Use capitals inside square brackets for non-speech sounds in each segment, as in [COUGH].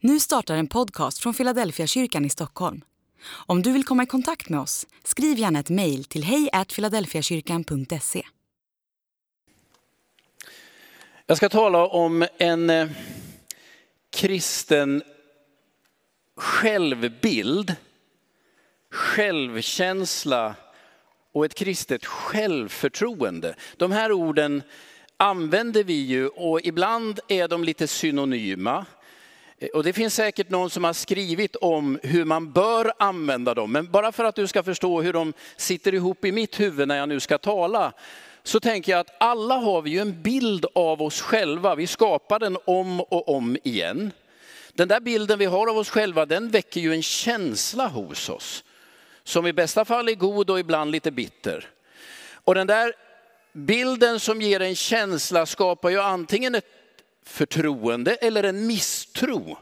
Nu startar en podcast från Philadelphia kyrkan i Stockholm. Om du vill komma i kontakt med oss, skriv gärna ett mejl till hejfiladelfiakyrkan.se. Jag ska tala om en eh, kristen självbild, självkänsla och ett kristet självförtroende. De här orden använder vi ju och ibland är de lite synonyma. Eh, och det finns säkert någon som har skrivit om hur man bör använda dem. Men bara för att du ska förstå hur de sitter ihop i mitt huvud när jag nu ska tala, så tänker jag att alla har vi ju en bild av oss själva. Vi skapar den om och om igen. Den där bilden vi har av oss själva, den väcker ju en känsla hos oss. Som i bästa fall är god och ibland lite bitter. Och den där bilden som ger en känsla skapar ju antingen ett förtroende eller en misstro.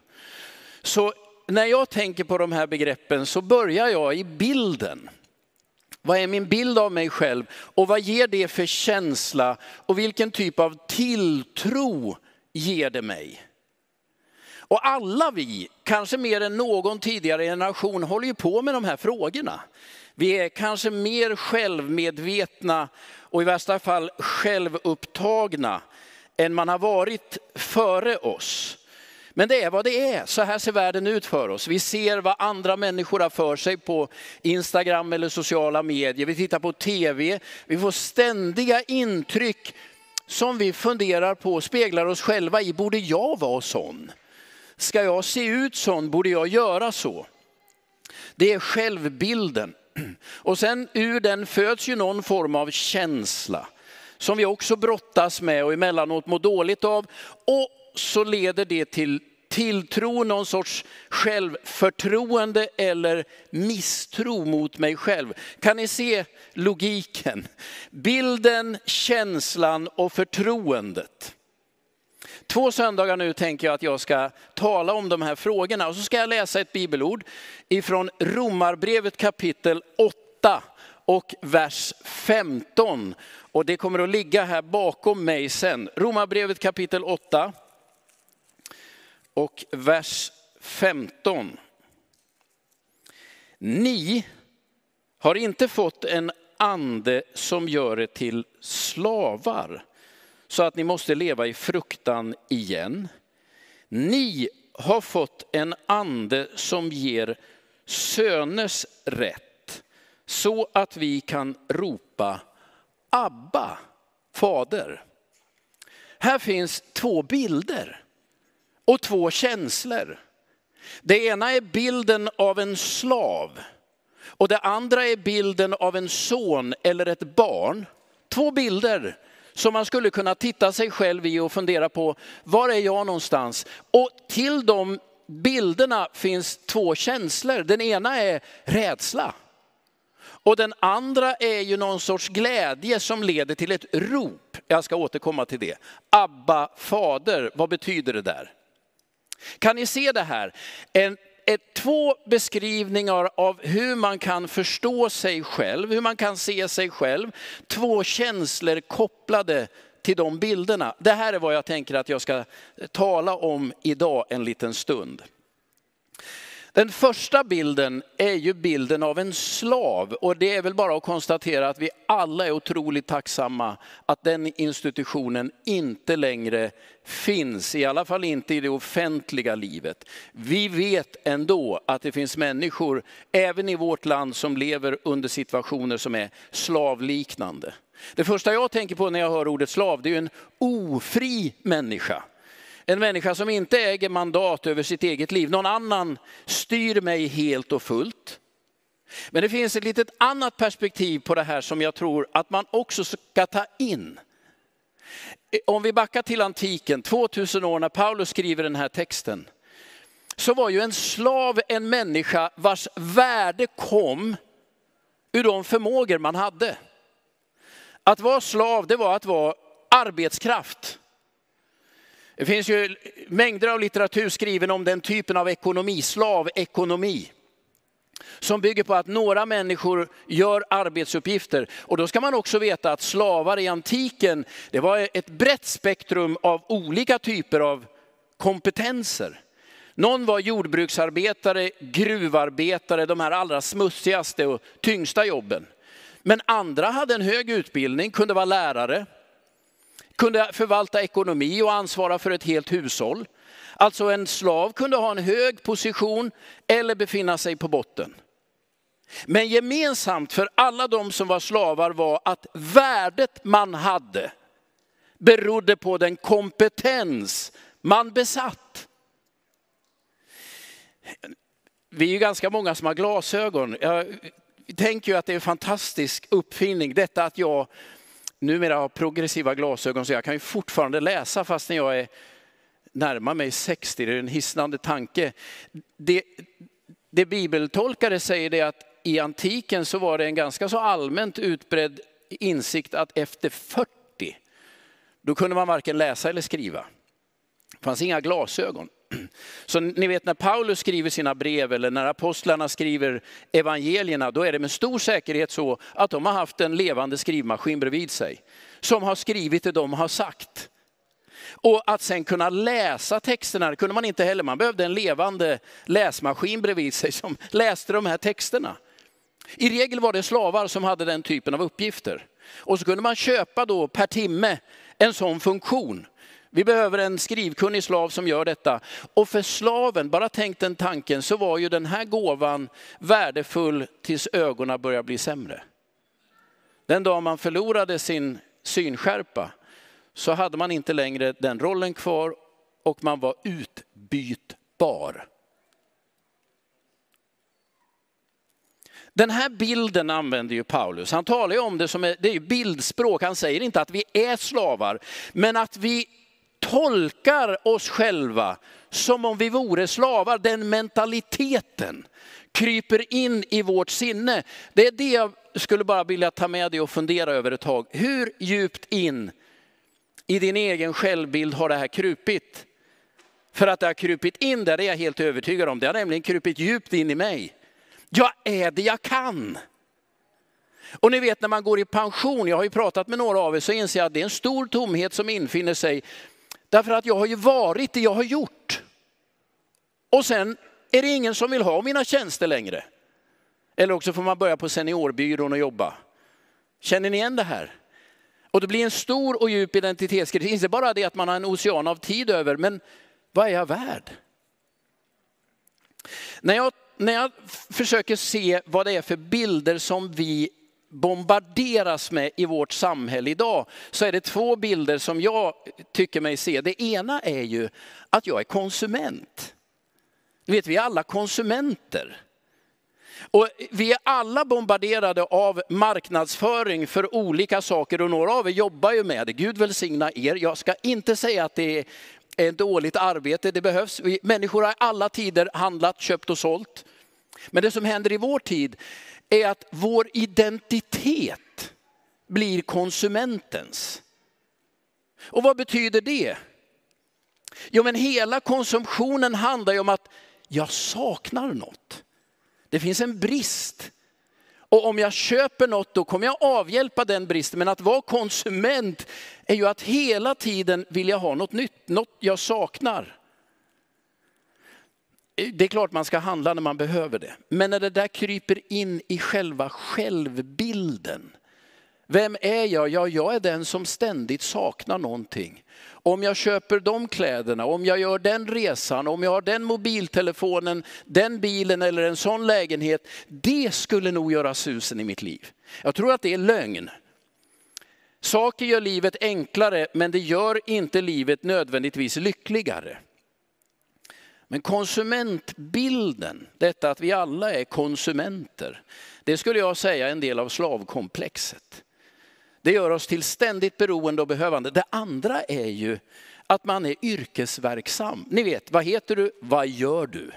Så när jag tänker på de här begreppen så börjar jag i bilden. Vad är min bild av mig själv och vad ger det för känsla och vilken typ av tilltro ger det mig? Och alla vi, kanske mer än någon tidigare generation, håller ju på med de här frågorna. Vi är kanske mer självmedvetna och i värsta fall självupptagna än man har varit före oss. Men det är vad det är, så här ser världen ut för oss. Vi ser vad andra människor har för sig på Instagram eller sociala medier. Vi tittar på tv, vi får ständiga intryck som vi funderar på, speglar oss själva i. Borde jag vara sån? Ska jag se ut sån? Borde jag göra så? Det är självbilden. Och sen ur den föds ju någon form av känsla som vi också brottas med och emellanåt mår dåligt av. Och så leder det till tilltro, någon sorts självförtroende eller misstro mot mig själv. Kan ni se logiken? Bilden, känslan och förtroendet. Två söndagar nu tänker jag att jag ska tala om de här frågorna och så ska jag läsa ett bibelord ifrån Romarbrevet kapitel 8 och vers 15. Och det kommer att ligga här bakom mig sen. Romarbrevet kapitel 8 och vers 15. Ni har inte fått en ande som gör er till slavar så att ni måste leva i fruktan igen. Ni har fått en ande som ger söners rätt så att vi kan ropa Abba, fader. Här finns två bilder och två känslor. Det ena är bilden av en slav och det andra är bilden av en son eller ett barn. Två bilder som man skulle kunna titta sig själv i och fundera på, var är jag någonstans? Och till de bilderna finns två känslor. Den ena är rädsla. Och den andra är ju någon sorts glädje som leder till ett rop. Jag ska återkomma till det. Abba fader, vad betyder det där? Kan ni se det här? En, ett, två beskrivningar av hur man kan förstå sig själv, hur man kan se sig själv. Två känslor kopplade till de bilderna. Det här är vad jag tänker att jag ska tala om idag en liten stund. Den första bilden är ju bilden av en slav och det är väl bara att konstatera att vi alla är otroligt tacksamma att den institutionen inte längre finns, i alla fall inte i det offentliga livet. Vi vet ändå att det finns människor, även i vårt land, som lever under situationer som är slavliknande. Det första jag tänker på när jag hör ordet slav, det är en ofri människa. En människa som inte äger mandat över sitt eget liv. Någon annan styr mig helt och fullt. Men det finns ett litet annat perspektiv på det här som jag tror att man också ska ta in. Om vi backar till antiken, 2000 år när Paulus skriver den här texten, så var ju en slav en människa vars värde kom ur de förmågor man hade. Att vara slav, det var att vara arbetskraft. Det finns ju mängder av litteratur skriven om den typen av ekonomi, slavekonomi. Som bygger på att några människor gör arbetsuppgifter. Och då ska man också veta att slavar i antiken, det var ett brett spektrum av olika typer av kompetenser. Någon var jordbruksarbetare, gruvarbetare, de här allra smutsigaste och tyngsta jobben. Men andra hade en hög utbildning, kunde vara lärare, kunde förvalta ekonomi och ansvara för ett helt hushåll. Alltså en slav kunde ha en hög position eller befinna sig på botten. Men gemensamt för alla de som var slavar var att värdet man hade berodde på den kompetens man besatt. Vi är ju ganska många som har glasögon. Jag tänker ju att det är en fantastisk uppfinning, detta att jag numera har progressiva glasögon så jag kan ju fortfarande läsa fastän jag är närmar mig 60. Det är en hisnande tanke. Det, det bibeltolkare säger det att i antiken så var det en ganska så allmänt utbredd insikt att efter 40, då kunde man varken läsa eller skriva. Det fanns inga glasögon. [CLEARS THROAT] Så ni vet när Paulus skriver sina brev eller när apostlarna skriver evangelierna, då är det med stor säkerhet så att de har haft en levande skrivmaskin bredvid sig. Som har skrivit det de har sagt. Och att sen kunna läsa texterna, det kunde man inte heller. Man behövde en levande läsmaskin bredvid sig som läste de här texterna. I regel var det slavar som hade den typen av uppgifter. Och så kunde man köpa då per timme en sån funktion. Vi behöver en skrivkunnig slav som gör detta. Och för slaven, bara tänk den tanken, så var ju den här gåvan värdefull tills ögonen började bli sämre. Den dag man förlorade sin synskärpa så hade man inte längre den rollen kvar och man var utbytbar. Den här bilden använder ju Paulus. Han talar ju om det som är, det är bildspråk. Han säger inte att vi är slavar, men att vi tolkar oss själva som om vi vore slavar. Den mentaliteten kryper in i vårt sinne. Det är det jag skulle bara vilja ta med dig och fundera över ett tag. Hur djupt in i din egen självbild har det här krupit? För att det har krupit in där, det är jag helt övertygad om. Det har nämligen krupit djupt in i mig. Jag är det jag kan. Och ni vet när man går i pension, jag har ju pratat med några av er, så inser jag att det är en stor tomhet som infinner sig. Därför att jag har ju varit det jag har gjort. Och sen är det ingen som vill ha mina tjänster längre. Eller också får man börja på seniorbyrån och jobba. Känner ni igen det här? Och det blir en stor och djup identitetskris. Inte bara det att man har en ocean av tid över, men vad är jag värd? När jag, när jag försöker se vad det är för bilder som vi bombarderas med i vårt samhälle idag, så är det två bilder som jag tycker mig se. Det ena är ju att jag är konsument. Ni vet, vi är alla konsumenter. Och vi är alla bombarderade av marknadsföring för olika saker och några av er jobbar ju med det. Gud välsigna er. Jag ska inte säga att det är ett dåligt arbete, det behövs. Människor har i alla tider handlat, köpt och sålt. Men det som händer i vår tid är att vår identitet blir konsumentens. Och vad betyder det? Jo men hela konsumtionen handlar ju om att jag saknar något. Det finns en brist. Och om jag köper något då kommer jag avhjälpa den bristen. Men att vara konsument är ju att hela tiden vilja ha något nytt, något jag saknar. Det är klart man ska handla när man behöver det. Men när det där kryper in i själva självbilden. Vem är jag? Ja, jag är den som ständigt saknar någonting. Om jag köper de kläderna, om jag gör den resan, om jag har den mobiltelefonen, den bilen eller en sån lägenhet. Det skulle nog göra susen i mitt liv. Jag tror att det är lögn. Saker gör livet enklare men det gör inte livet nödvändigtvis lyckligare. Men konsumentbilden, detta att vi alla är konsumenter, det skulle jag säga är en del av slavkomplexet. Det gör oss till ständigt beroende och behövande. Det andra är ju att man är yrkesverksam. Ni vet, vad heter du, vad gör du?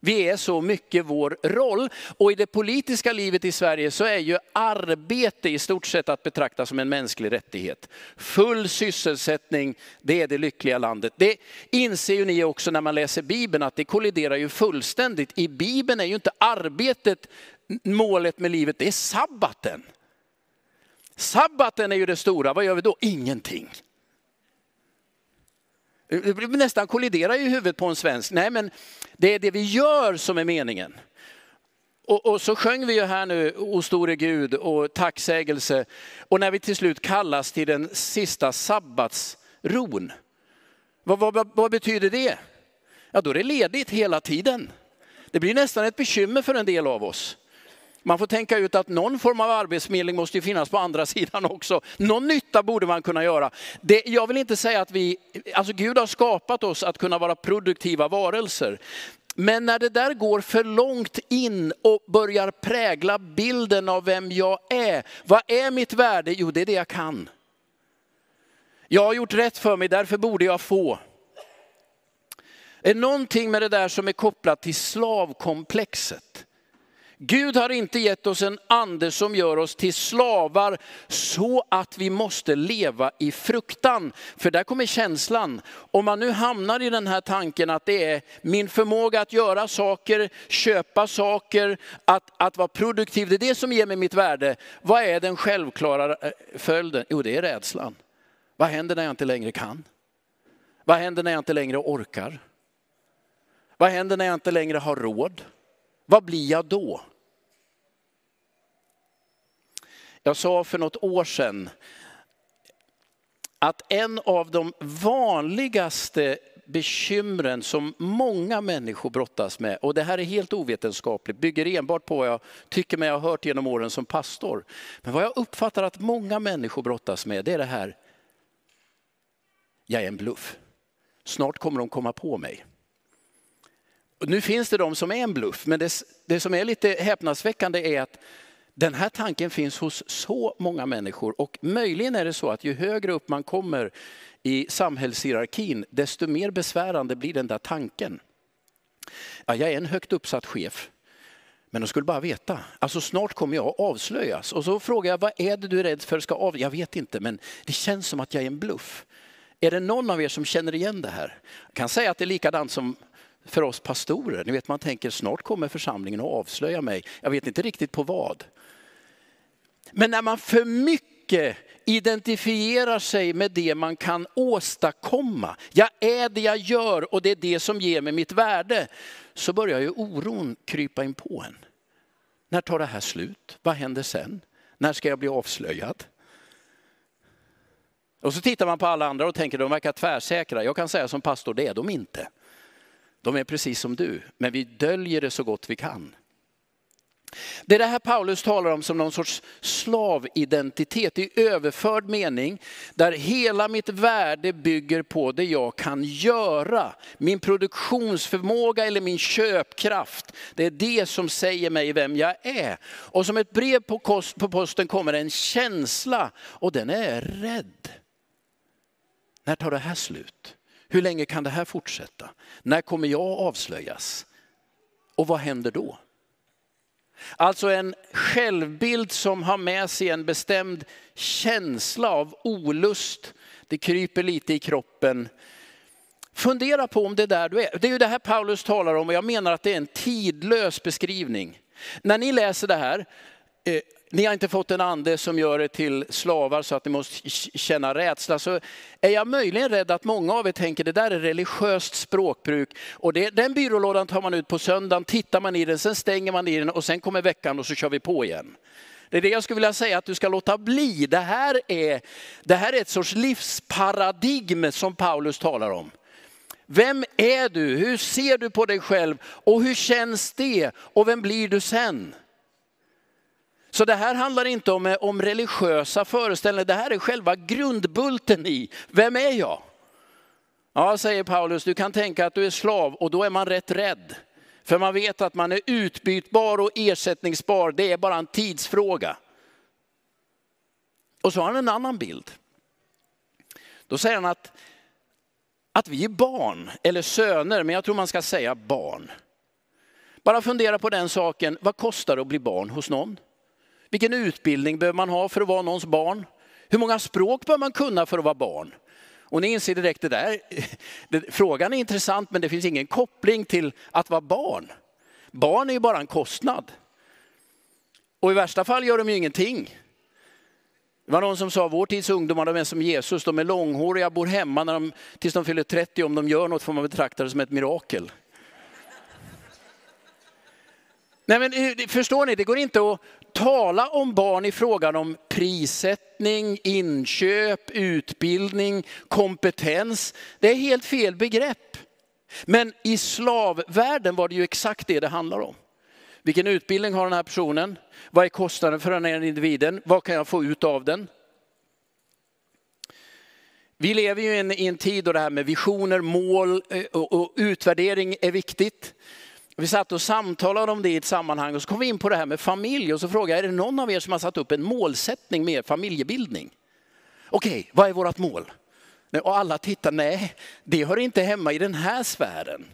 Vi är så mycket vår roll. Och i det politiska livet i Sverige så är ju arbete i stort sett att betrakta som en mänsklig rättighet. Full sysselsättning, det är det lyckliga landet. Det inser ju ni också när man läser Bibeln att det kolliderar ju fullständigt. I Bibeln är ju inte arbetet målet med livet, det är sabbaten. Sabbaten är ju det stora, vad gör vi då? Ingenting. Det nästan kolliderar i huvudet på en svensk. Nej, men det är det vi gör som är meningen. Och, och, så sjöng vi ju här nu, O store Gud och tacksägelse. Och när vi till slut kallas till den sista sabbatsron, vad, vad, vad betyder det? Ja, då är det ledigt hela tiden. Det blir nästan ett bekymmer för en del av oss. Man får tänka ut att någon form av arbetsförmedling måste ju finnas på andra [LAUGHS] sidan också. Någon nytta borde man kunna göra. Det, jag vill inte säga att vi, alltså Gud har skapat oss att kunna vara produktiva varelser. Men när det där går för långt in och börjar prägla bilden av vem jag är. Vad är mitt värde? Jo, det är det jag kan. Jag har gjort rätt för mig, därför borde jag få. Det är någonting med det där som är kopplat till slavkomplexet. Gud har inte gett oss en ande som gör oss till slavar så att vi måste leva i fruktan. För där kommer känslan. Om man nu hamnar i den här tanken att det är min förmåga att göra saker, köpa saker, att, att vara produktiv, det är det som ger mig mitt värde. Vad är den självklara eh, följden? Jo, det är rädslan. Vad händer när jag inte längre kan? Vad händer när jag inte längre orkar? Vad händer när jag inte längre har råd? Vad blir jag då? Jag sa för något år sedan att en av de vanligaste bekymren som många människor brottas med, och det här är helt ovetenskapligt, bygger enbart på vad jag tycker mig ha hört genom åren som pastor. Men vad jag uppfattar att många människor brottas med, det är det här, jag är en bluff. Snart kommer de komma på mig. Nu finns det de som är en bluff, men det, det som är lite häpnadsväckande är att den här tanken finns hos så många människor och möjligen är det så att ju högre upp man kommer i samhällshierarkin, desto mer besvärande blir den där tanken. Ja, jag är en högt uppsatt chef, men de skulle bara veta. Alltså snart kommer jag att avslöjas. Och så frågar jag, vad är det du är rädd för ska av? Jag vet inte, men det känns som att jag är en bluff. Är det någon av er som känner igen det här? Jag kan säga att det är likadant som för oss pastorer. Ni vet man tänker snart kommer församlingen att avslöja mig. Jag vet inte riktigt på vad. Men när man för mycket identifierar sig med det man kan åstadkomma. Jag är det jag gör och det är det som ger mig mitt värde. Så börjar ju oron krypa in på en. När tar det här slut? Vad händer sen? När ska jag bli avslöjad? Och så tittar man på alla andra och tänker de verkar tvärsäkra. Jag kan säga som pastor, det är de inte. De är precis som du, men vi döljer det så gott vi kan. Det är det här Paulus talar om som någon sorts slavidentitet i överförd mening, där hela mitt värde bygger på det jag kan göra. Min produktionsförmåga eller min köpkraft. Det är det som säger mig vem jag är. Och som ett brev på posten kommer en känsla och den är rädd. När tar det här slut? Hur länge kan det här fortsätta? När kommer jag avslöjas? Och vad händer då? Alltså en självbild som har med sig en bestämd känsla av olust. Det kryper lite i kroppen. Fundera på om det är där du är. Det är ju det här Paulus talar om och jag menar att det är en tidlös beskrivning. När ni läser det här, eh, ni har inte fått en ande som gör er till slavar så att ni måste känna rädsla. Så är jag möjligen rädd att många av er tänker det där är religiöst språkbruk. Och det, den byrålådan tar man ut på söndagen, tittar man i den, sen stänger man i den och sen kommer veckan och så kör vi på igen. Det är det jag skulle vilja säga att du ska låta bli. Det här är, det här är ett sorts livsparadigm som Paulus talar om. Vem är du? Hur ser du på dig själv? Och hur känns det? Och vem blir du sen? Så det här handlar inte om, eh, om religiösa föreställningar, det här är själva grundbulten i, vem är jag? Ja, säger Paulus, du kan tänka att du är slav och då är man rätt rädd. För man vet att man är utbytbar och ersättningsbar, det är bara en tidsfråga. Och så har han en annan bild. Då säger han att, att vi är barn, eller söner, men jag tror man ska säga barn. Bara fundera på den saken, vad kostar det att bli barn hos någon? Vilken utbildning behöver man ha för att vara någons barn? Hur många språk bör man kunna för att vara barn? Och ni inser direkt det där, [LAUGHS] frågan är intressant men det finns ingen koppling till att vara barn. Barn är ju bara en kostnad. Och i värsta fall gör de ju ingenting. Det var någon som sa, vår tids ungdomar de är som Jesus, de är långhåriga, bor hemma när de, tills de fyller 30. Om de gör något får man betrakta det som ett mirakel. [LAUGHS] Nej, men, eh, förstår ni, det går inte att tala om barn i frågan om prissättning, inköp, utbildning, kompetens. Det är helt fel begrepp. Men i slavvärlden var det ju exakt det det handlar om. Vilken utbildning har den här personen? Vad är kostnaden för den här individen? Vad kan jag få ut av den? Vi lever ju i en, i en tid då det här med visioner, mål eh, och, och utvärdering är viktigt. Vi satt och samtalade om det i ett sammanhang och så kom vi in på det här med familj och så frågade jag, är det någon av er som har satt upp en målsättning med familjebildning? Okej, vad är vårt mål? Och alla tittar, nej, det hör inte hemma i den här sfären.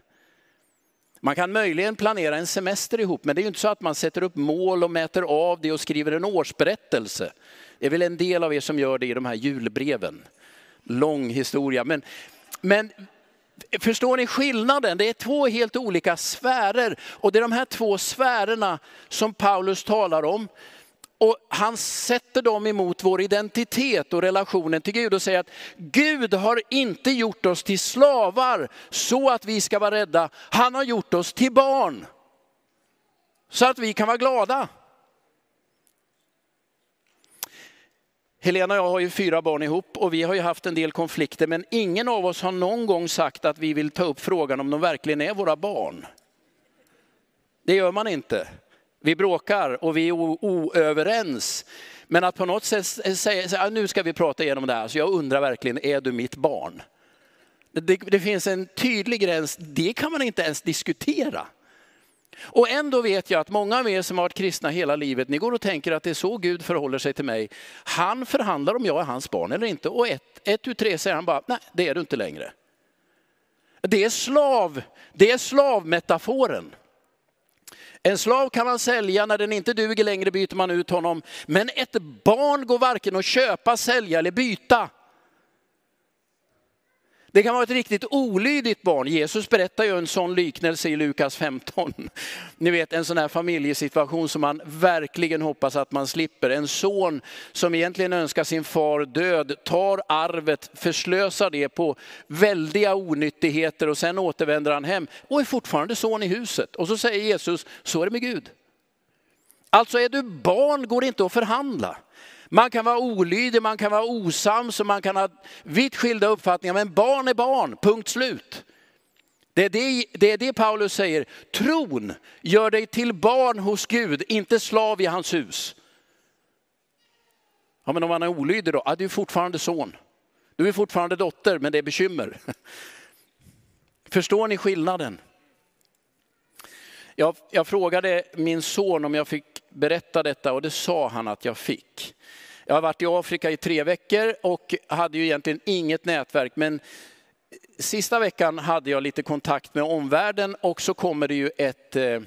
Man kan möjligen planera en semester ihop, men det är ju inte så att man sätter upp mål och mäter av det och skriver en årsberättelse. Det är väl en del av er som gör det i de här julbreven. Lång historia, men, men Förstår ni skillnaden? Det är två helt olika sfärer och det är de här två sfärerna som Paulus talar om. Och han sätter dem emot vår identitet och relationen till Gud och säger att Gud har inte gjort oss till slavar så att vi ska vara rädda. Han har gjort oss till barn. Så att vi kan vara glada. Helena och jag har ju fyra barn ihop och vi har ju haft en del konflikter men ingen av oss har någon gång sagt att vi vill ta upp frågan om de verkligen är våra barn. Det gör man inte. Vi bråkar och vi är oöverens. Men att på något sätt säga, ah, nu ska vi prata igenom det här, så jag undrar verkligen, är du mitt barn? Det, det finns en tydlig gräns, det kan man inte ens diskutera. Och ändå vet jag att många av er som har varit kristna hela livet, ni går och tänker att det är så Gud förhåller sig till mig. Han förhandlar om jag är hans barn eller inte. Och ett, ett ur tre säger han bara, nej det är du inte längre. Det är slav, det är slavmetaforen. En slav kan man sälja, när den inte duger längre byter man ut honom. Men ett barn går varken att köpa, sälja eller byta. Det kan vara ett riktigt olydigt barn. Jesus berättar ju en sån liknelse i Lukas 15. [LAUGHS] Ni vet en sån här familjesituation som man verkligen hoppas att man slipper. En son som egentligen önskar sin far död, tar arvet, förslösar det på väldiga onyttigheter och sen återvänder han hem och är fortfarande son i huset. Och så säger Jesus, så är det med Gud. Alltså är du barn går det inte att förhandla. Man kan vara olydig, man kan vara osams och man kan ha vitt skilda uppfattningar. Men barn är barn, punkt slut. Det är det, det är det Paulus säger. Tron gör dig till barn hos Gud, inte slav i hans hus. Ja, men om man är olydig då? Ja, du är fortfarande son. Du är fortfarande dotter, men det är bekymmer. [LAUGHS] Förstår ni skillnaden? Jag, jag, frågade min son om jag fick berätta detta och det sa han att jag fick. Jag har varit i Afrika i tre veckor och hade ju egentligen inget nätverk. Men sista veckan hade jag lite kontakt med omvärlden och så kommer det ju ett eh,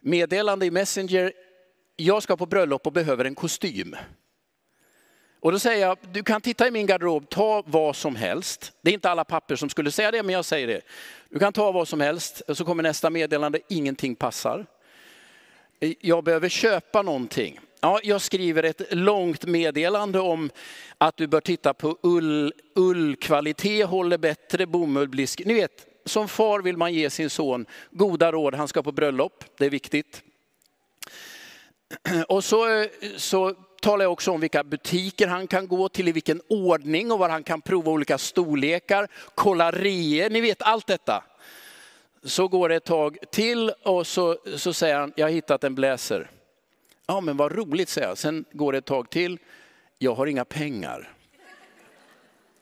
meddelande i Messenger. Jag ska på bröllop och behöver en kostym. Och då säger jag, du kan titta i min garderob, ta vad som helst. Det är inte alla papper som skulle säga det, men jag säger det. Du kan ta vad som helst. Och så kommer nästa meddelande, ingenting passar. Jag behöver köpa någonting. Ja, jag skriver ett långt meddelande om att du bör titta på ull, ullkvalitet, håller bättre, bomull blir... Ni vet, som far vill man ge sin son goda råd, han ska på bröllop, det är viktigt. [CLEARS THROAT] Och så, eh, så talar jag också om vilka butiker han kan gå till, i vilken ordning och var han kan prova olika storlekar, kolla reor, ni vet allt detta. Så går det ett tag till och så, så säger han, jag har hittat en bläser. Ja men vad roligt säger jag. Sen går det ett tag till. Jag har inga pengar.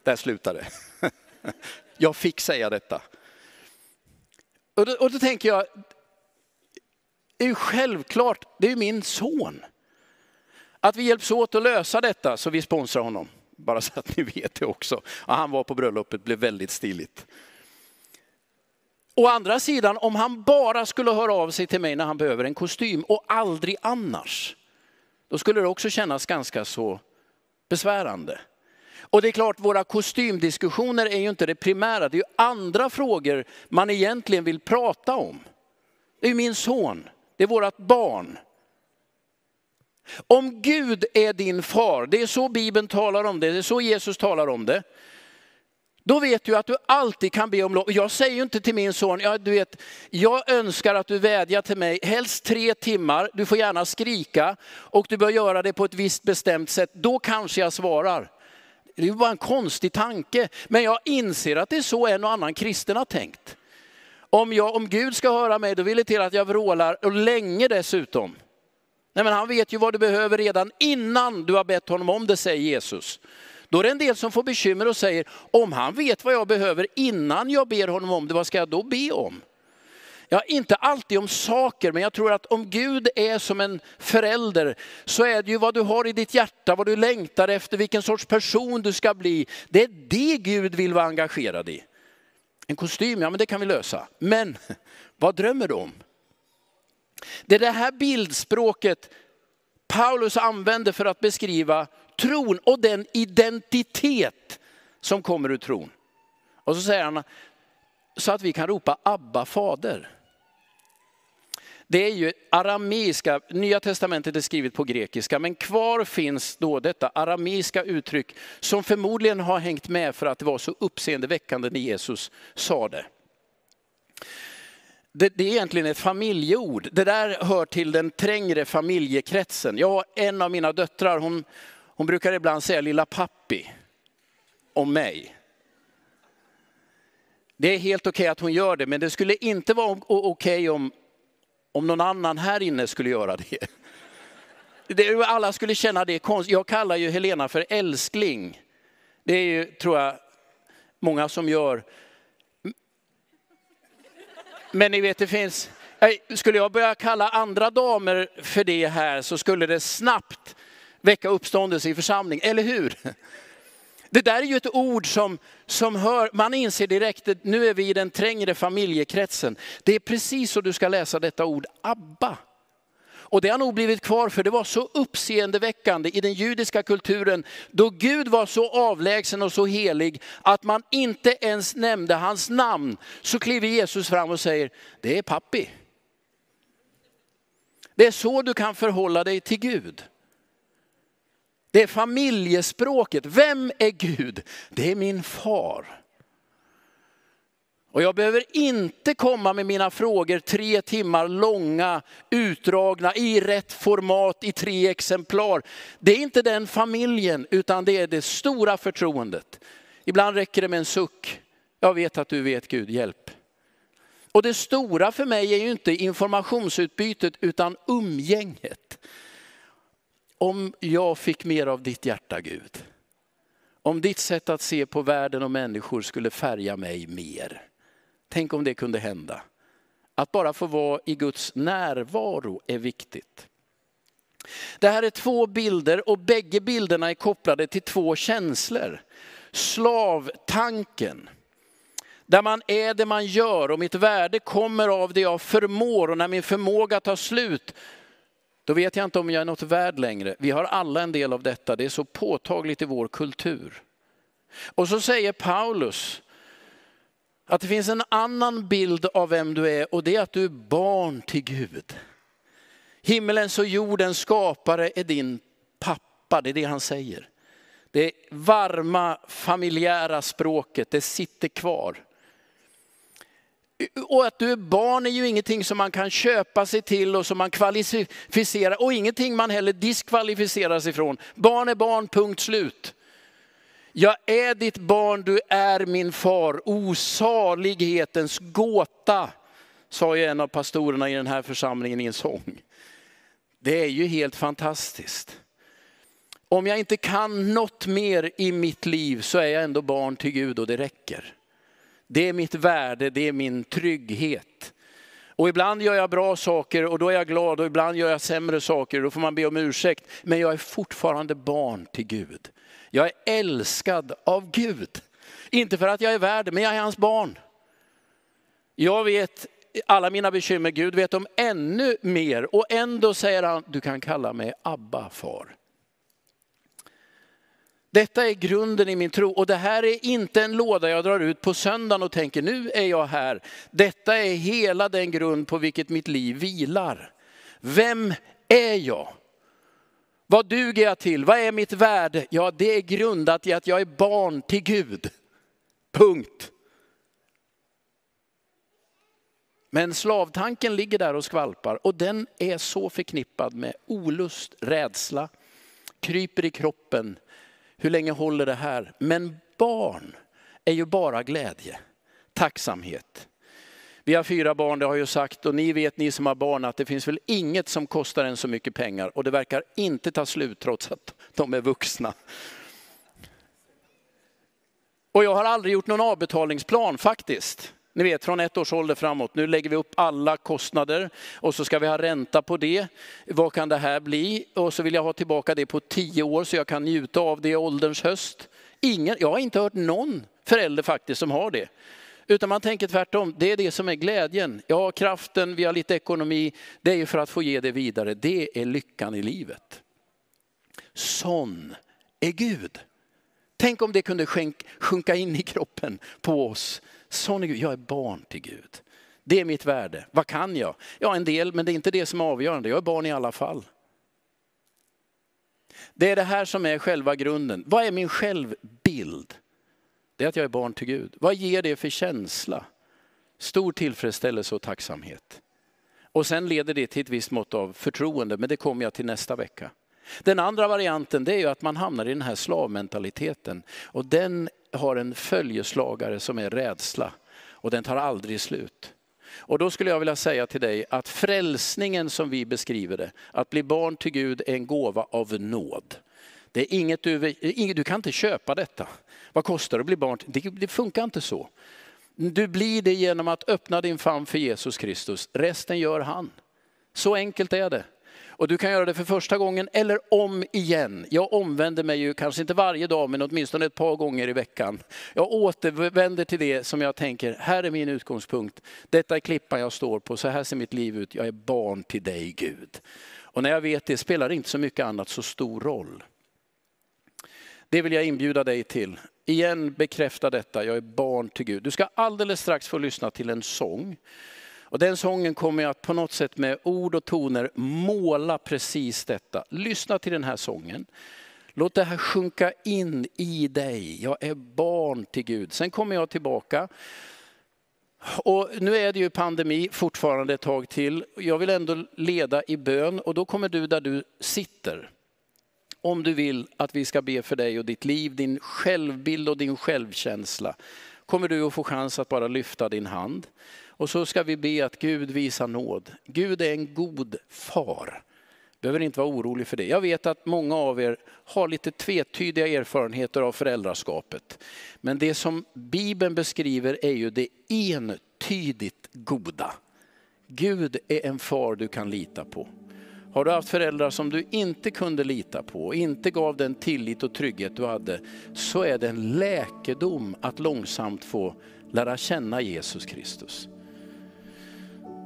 Där slutar det. [LAUGHS] Jag fick säga detta. Och då, och då tänker jag, det är ju självklart, det är ju min son. Att vi hjälps åt att lösa detta så vi sponsrar honom. Bara så att ni vet det också. Och han var på bröllopet, blev väldigt stiligt. Å andra sidan, om han bara skulle höra av sig till mig när han behöver en kostym och aldrig annars, då skulle det också kännas ganska så besvärande. Och det är klart, våra kostymdiskussioner är ju inte det primära, det är ju andra frågor man egentligen vill prata om. Det är min son, det är vårt barn. Om Gud är din far, det är så Bibeln talar om det, det är så Jesus talar om det. Då vet du att du alltid kan be om lov. Jag säger ju inte till min son, ja, du vet, jag önskar att du vädjar till mig, helst tre timmar, du får gärna skrika och du bör göra det på ett visst bestämt sätt. Då kanske jag svarar. Det är bara en konstig tanke, men jag inser att det är så en och annan kristen har tänkt. Om, jag, om Gud ska höra mig, då vill det till att jag vrålar, och länge dessutom. Nej, men han vet ju vad du behöver redan innan du har bett honom om det, säger Jesus. Då är det en del som får bekymmer och säger, om han vet vad jag behöver innan jag ber honom om det, vad ska jag då be om? Ja, inte alltid om saker, men jag tror att om Gud är som en förälder så är det ju vad du har i ditt hjärta, vad du längtar efter, vilken sorts person du ska bli. Det är det Gud vill vara engagerad i. En kostym, ja men det kan vi lösa. Men [LAUGHS] vad drömmer du om? Det är det här bildspråket Paulus använder för att beskriva tron och den identitet som kommer ur tron. Och så säger han, så att vi kan ropa Abba fader. Det är ju arameiska, Nya Testamentet är skrivet på grekiska, men kvar finns då detta arameiska uttryck som förmodligen har hängt med för att det var så uppseendeväckande när Jesus sa det. Det, det, är egentligen ett familjeord. Det där hör till den trängre familjekretsen. Jag har en av mina döttrar, hon, hon brukar ibland säga lilla pappi om mig. Det är helt okej okay att hon gör det, men det skulle inte vara okej okay om, om någon annan här inne skulle göra det. det. Alla skulle känna det konstigt. Jag kallar ju Helena för älskling. Det är ju, tror jag, många som gör. Men ni vet, det finns, eh, skulle jag börja kalla andra damer för det här så skulle det snabbt väcka uppståndelse i församling, eller hur? [LAUGHS] Det där är ju ett ord som, som hör, man inser direkt att nu är vi i den trängre familjekretsen. Det är precis så du ska läsa detta ord, Abba. Och det har nog blivit kvar för det var så uppseendeväckande i den judiska kulturen då Gud var så avlägsen och så helig att man inte ens nämnde hans namn. Så kliver Jesus fram och säger, det är pappi. Det är så du kan förhålla dig till Gud. Det är familjespråket. Vem är Gud? Det är min far. Och jag behöver inte komma med mina frågor tre timmar långa, utdragna, i rätt format, i tre exemplar. Det är inte den familjen, utan det är det stora förtroendet. Ibland räcker det med en suck. Jag vet att du vet Gud, hjälp. Och det stora för mig är ju inte informationsutbytet, utan umgänget. Om jag fick mer av ditt hjärta Gud. Om ditt sätt att se på världen och människor skulle färga mig mer. Tänk om det kunde hända. Att bara få vara i Guds närvaro är viktigt. Det här är två bilder och bägge bilderna är kopplade till två känslor. Slavtanken, där man är det man gör och mitt värde kommer av det jag förmår och när min förmåga tar slut, då vet jag inte om jag är något värd längre. Vi har alla en del av detta, det är så påtagligt i vår kultur. Och så säger Paulus, att det finns en annan bild av vem du är och det är att du är barn till Gud. Himmelens och jordens skapare är din pappa, det är det han säger. Det varma familjära språket, det sitter kvar. Och att du är barn är ju ingenting som man kan köpa sig till och som man kvalificerar och ingenting man heller diskvalificerar sig från. Barn är barn, punkt slut. Jag är ditt barn, du är min far. Osalighetens gåta, sa ju en av pastorerna i den här församlingen i en sång. Det är ju helt fantastiskt. Om jag inte kan något mer i mitt liv så är jag ändå barn till Gud och det räcker. Det är mitt värde, det är min trygghet. Och ibland gör jag bra saker och då är jag glad och ibland gör jag sämre saker och då får man be om ursäkt. Men jag är fortfarande barn till Gud. Jag är älskad av Gud. Inte för att jag är värd, men jag är hans barn. Jag vet alla mina bekymmer, Gud vet om ännu mer. Och ändå säger han, du kan kalla mig Abba far. Detta är grunden i min tro och det här är inte en låda jag drar ut på söndagen och tänker nu är jag här. Detta är hela den grund på vilket mitt liv vilar. Vem är jag? Vad duger jag till? Vad är mitt värde? Ja, det är grundat i att jag är barn till Gud. Punkt. Men slavtanken ligger där och skvalpar och den är så förknippad med olust, rädsla, kryper i kroppen. Hur länge håller det här? Men barn är ju bara glädje, tacksamhet. Vi har fyra barn, det har jag ju sagt, och ni vet ni som har barn att det finns väl inget som kostar en så mycket pengar och det verkar inte ta slut trots att de är vuxna. Och jag har aldrig gjort någon avbetalningsplan faktiskt. Ni vet från ett års ålder framåt, nu lägger vi upp alla kostnader och så ska vi ha ränta på det. Vad kan det här bli? Och så vill jag ha tillbaka det på tio år så jag kan njuta av det i ålderns höst. Ingen, jag har inte hört någon förälder faktiskt som har det. Utan man tänker tvärtom, det är det som är glädjen. Ja, kraften, vi har lite ekonomi, det är ju för att få ge det vidare. Det är lyckan i livet. Sån är Gud. Tänk om det kunde sjunka in i kroppen på oss. Sån är Gud, jag är barn till Gud. Det är mitt värde. Vad kan jag? Ja, en del, men det är inte det som är avgörande. Jag är barn i alla fall. Det är det här som är själva grunden. Vad är min självbild? Det är att jag är barn till Gud. Vad ger det för känsla? Stor tillfredsställelse och tacksamhet. Och sen leder det till ett visst mått av förtroende, men det kommer jag till nästa vecka. Den andra varianten det är ju att man hamnar i den här slavmentaliteten. Och den har en följeslagare som är rädsla. Och den tar aldrig slut. Och då skulle jag vilja säga till dig att frälsningen som vi beskriver det, att bli barn till Gud är en gåva av nåd. Det är inget du, du kan inte köpa detta. Vad kostar det att bli barn? Det, det funkar inte så. Du blir det genom att öppna din famn för Jesus Kristus. Resten gör han. Så enkelt är det. Och du kan göra det för första gången eller om igen. Jag omvänder mig ju kanske inte varje dag men åtminstone ett par gånger i veckan. Jag återvänder till det som jag tänker, här är min utgångspunkt. Detta är klippan jag står på, så här ser mitt liv ut. Jag är barn till dig Gud. Och när jag vet det spelar inte så mycket annat så stor roll. Det vill jag inbjuda dig till. Igen bekräfta detta, jag är barn till Gud. Du ska alldeles strax få lyssna till en sång. Och den sången kommer jag att på något sätt med ord och toner måla precis detta. Lyssna till den här sången. Låt det här sjunka in i dig. Jag är barn till Gud. Sen kommer jag tillbaka. Och nu är det ju pandemi fortfarande ett tag till. Jag vill ändå leda i bön och då kommer du där du sitter. Om du vill att vi ska be för dig och ditt liv, din självbild och din självkänsla. Kommer du att få chans att bara lyfta din hand. Och så ska vi be att Gud visar nåd. Gud är en god far. Behöver inte vara orolig för det. Jag vet att många av er har lite tvetydiga erfarenheter av föräldraskapet. Men det som Bibeln beskriver är ju det entydigt goda. Gud är en far du kan lita på. Har du haft föräldrar som du inte kunde lita på, och inte gav den tillit och trygghet du hade, så är det en läkedom att långsamt få lära känna Jesus Kristus.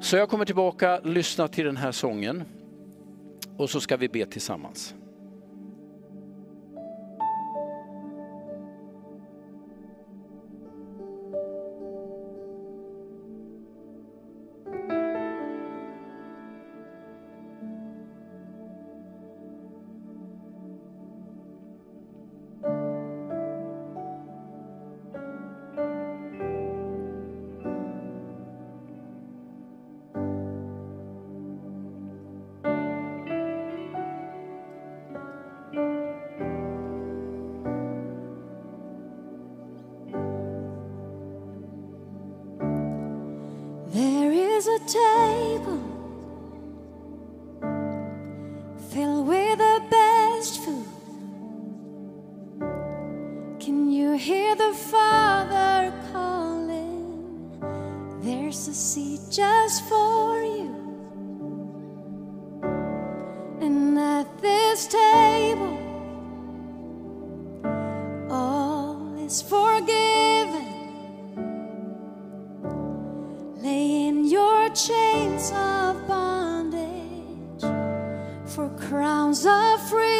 Så jag kommer tillbaka, lyssna till den här sången och så ska vi be tillsammans. take. for crowns of freedom.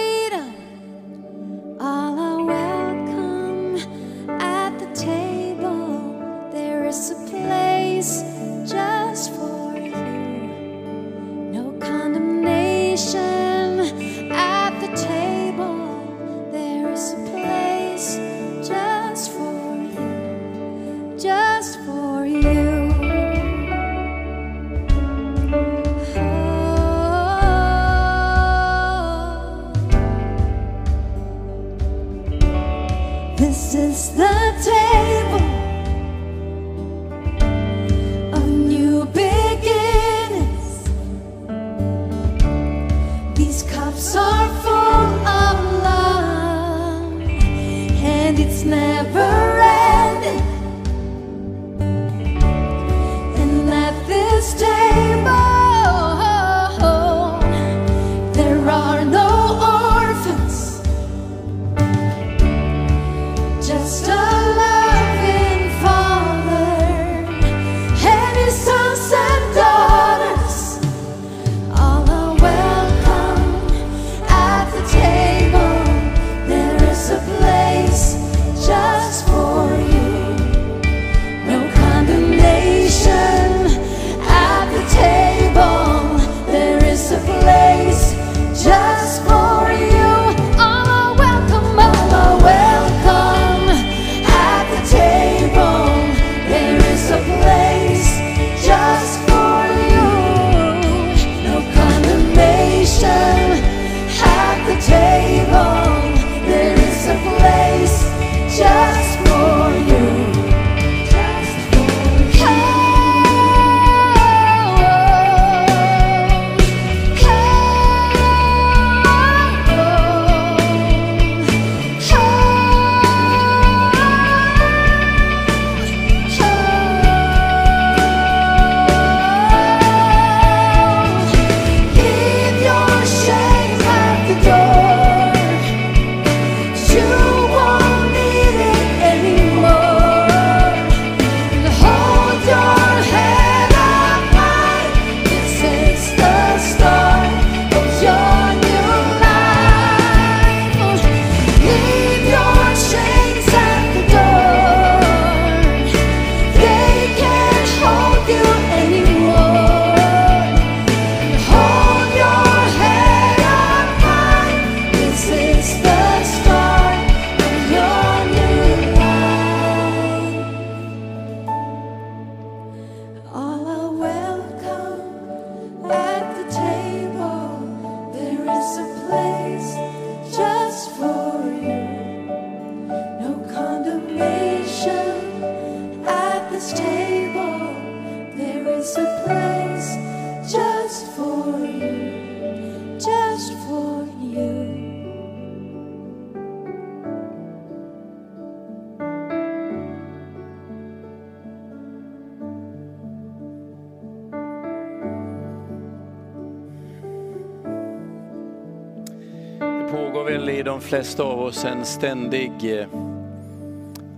Pågår väl i de flesta av oss en ständig eh,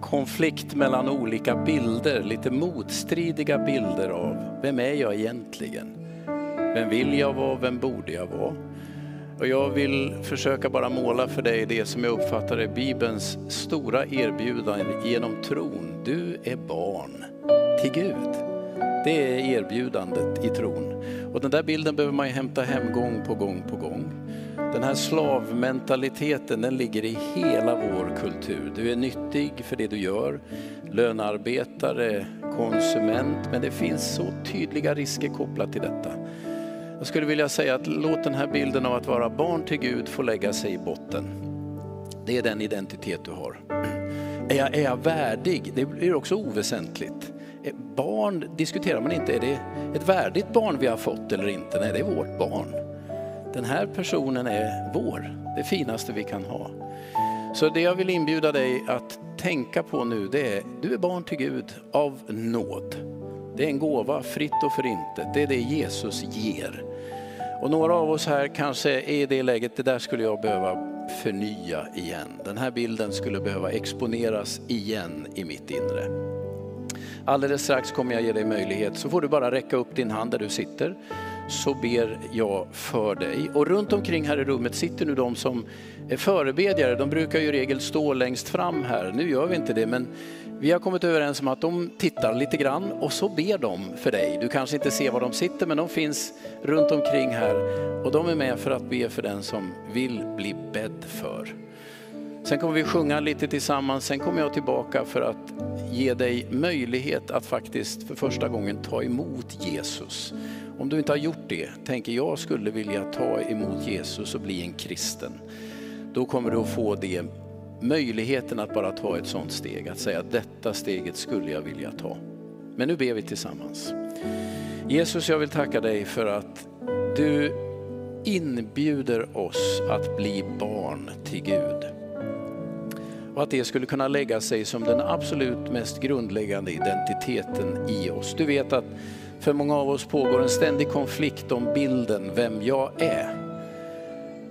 konflikt mellan olika bilder, lite motstridiga bilder av vem är jag egentligen? Vem vill jag vara? Vem borde jag vara? Och jag vill försöka bara måla för dig det som jag uppfattar är Bibelns stora erbjudande genom tron. Du är barn till Gud. Det är erbjudandet i tron. Och den där bilden behöver man ju hämta hem gång på gång på gång. Den här slavmentaliteten den ligger i hela vår kultur. Du är nyttig för det du gör, lönearbetare, konsument, men det finns så tydliga risker kopplat till detta. Jag skulle vilja säga att låt den här bilden av att vara barn till Gud få lägga sig i botten. Det är den identitet du har. Är jag, är jag värdig? Det blir också oväsentligt. Barn diskuterar man inte, är det ett värdigt barn vi har fått eller inte? Nej, det är vårt barn. Den här personen är vår, det finaste vi kan ha. Så det jag vill inbjuda dig att tänka på nu, det är du är barn till Gud av nåd. Det är en gåva, fritt och förintet. Det är det Jesus ger. Och några av oss här kanske är i det läget, det där skulle jag behöva förnya igen. Den här bilden skulle behöva exponeras igen i mitt inre. Alldeles strax kommer jag ge dig möjlighet, så får du bara räcka upp din hand där du sitter så ber jag för dig. Och runt omkring här i rummet sitter nu de som är förebedjare. De brukar ju i regel stå längst fram här. Nu gör vi inte det, men vi har kommit överens om att de tittar lite grann och så ber de för dig. Du kanske inte ser var de sitter, men de finns runt omkring här och de är med för att be för den som vill bli bedd för. Sen kommer vi sjunga lite tillsammans, sen kommer jag tillbaka för att ge dig möjlighet att faktiskt för första gången ta emot Jesus. Om du inte har gjort det, tänker jag skulle vilja ta emot Jesus och bli en kristen. Då kommer du att få det, möjligheten att bara ta ett sånt steg, att säga att detta steget skulle jag vilja ta. Men nu ber vi tillsammans. Jesus, jag vill tacka dig för att du inbjuder oss att bli barn till Gud. Och att det skulle kunna lägga sig som den absolut mest grundläggande identiteten i oss. Du vet att för många av oss pågår en ständig konflikt om bilden, vem jag är.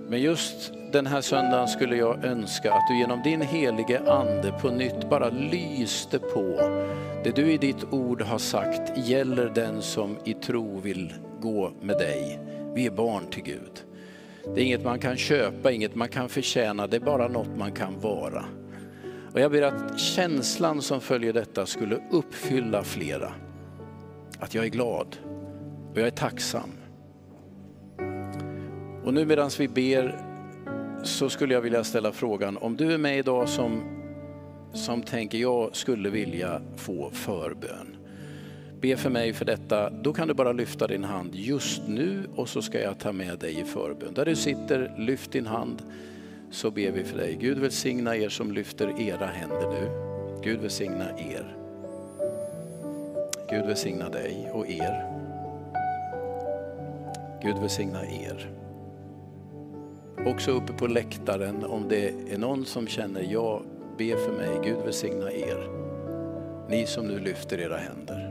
Men just den här söndagen skulle jag önska att du genom din helige ande på nytt bara lyste på det du i ditt ord har sagt gäller den som i tro vill gå med dig. Vi är barn till Gud. Det är inget man kan köpa, inget man kan förtjäna, det är bara något man kan vara. Och jag ber att känslan som följer detta skulle uppfylla flera att jag är glad och jag är tacksam. Och nu medan vi ber så skulle jag vilja ställa frågan, om du är med idag som, som tänker jag skulle vilja få förbön. Be för mig för detta, då kan du bara lyfta din hand just nu och så ska jag ta med dig i förbön. Där du sitter, lyft din hand så ber vi för dig. Gud välsigna er som lyfter era händer nu. Gud välsigna er. Gud välsigna dig och er. Gud välsigna er. Också uppe på läktaren, om det är någon som känner, jag ber för mig, Gud välsigna er. Ni som nu lyfter era händer.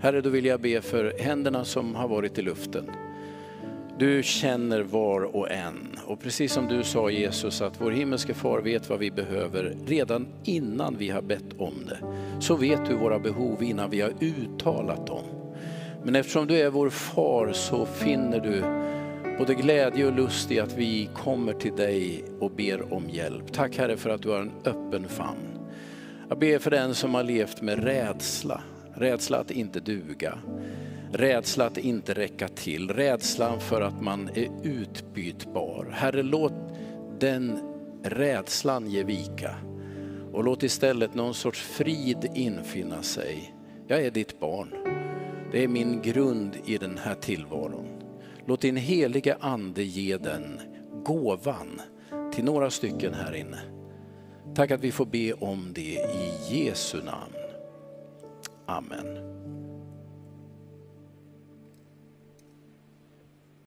Herre, då vill jag be för händerna som har varit i luften. Du känner var och en. Och precis som du sa Jesus att vår himmelske far vet vad vi behöver redan innan vi har bett om det. Så vet du våra behov innan vi har uttalat dem. Men eftersom du är vår far så finner du både glädje och lust i att vi kommer till dig och ber om hjälp. Tack Herre för att du har en öppen famn. Jag ber för den som har levt med rädsla, rädsla att inte duga, Rädsla att inte räcka till, rädslan för att man är utbytbar. Herre, låt den rädslan ge vika och låt istället någon sorts frid infinna sig. Jag är ditt barn. Det är min grund i den här tillvaron. Låt din heliga ande ge den gåvan till några stycken här inne. Tack att vi får be om det i Jesu namn. Amen.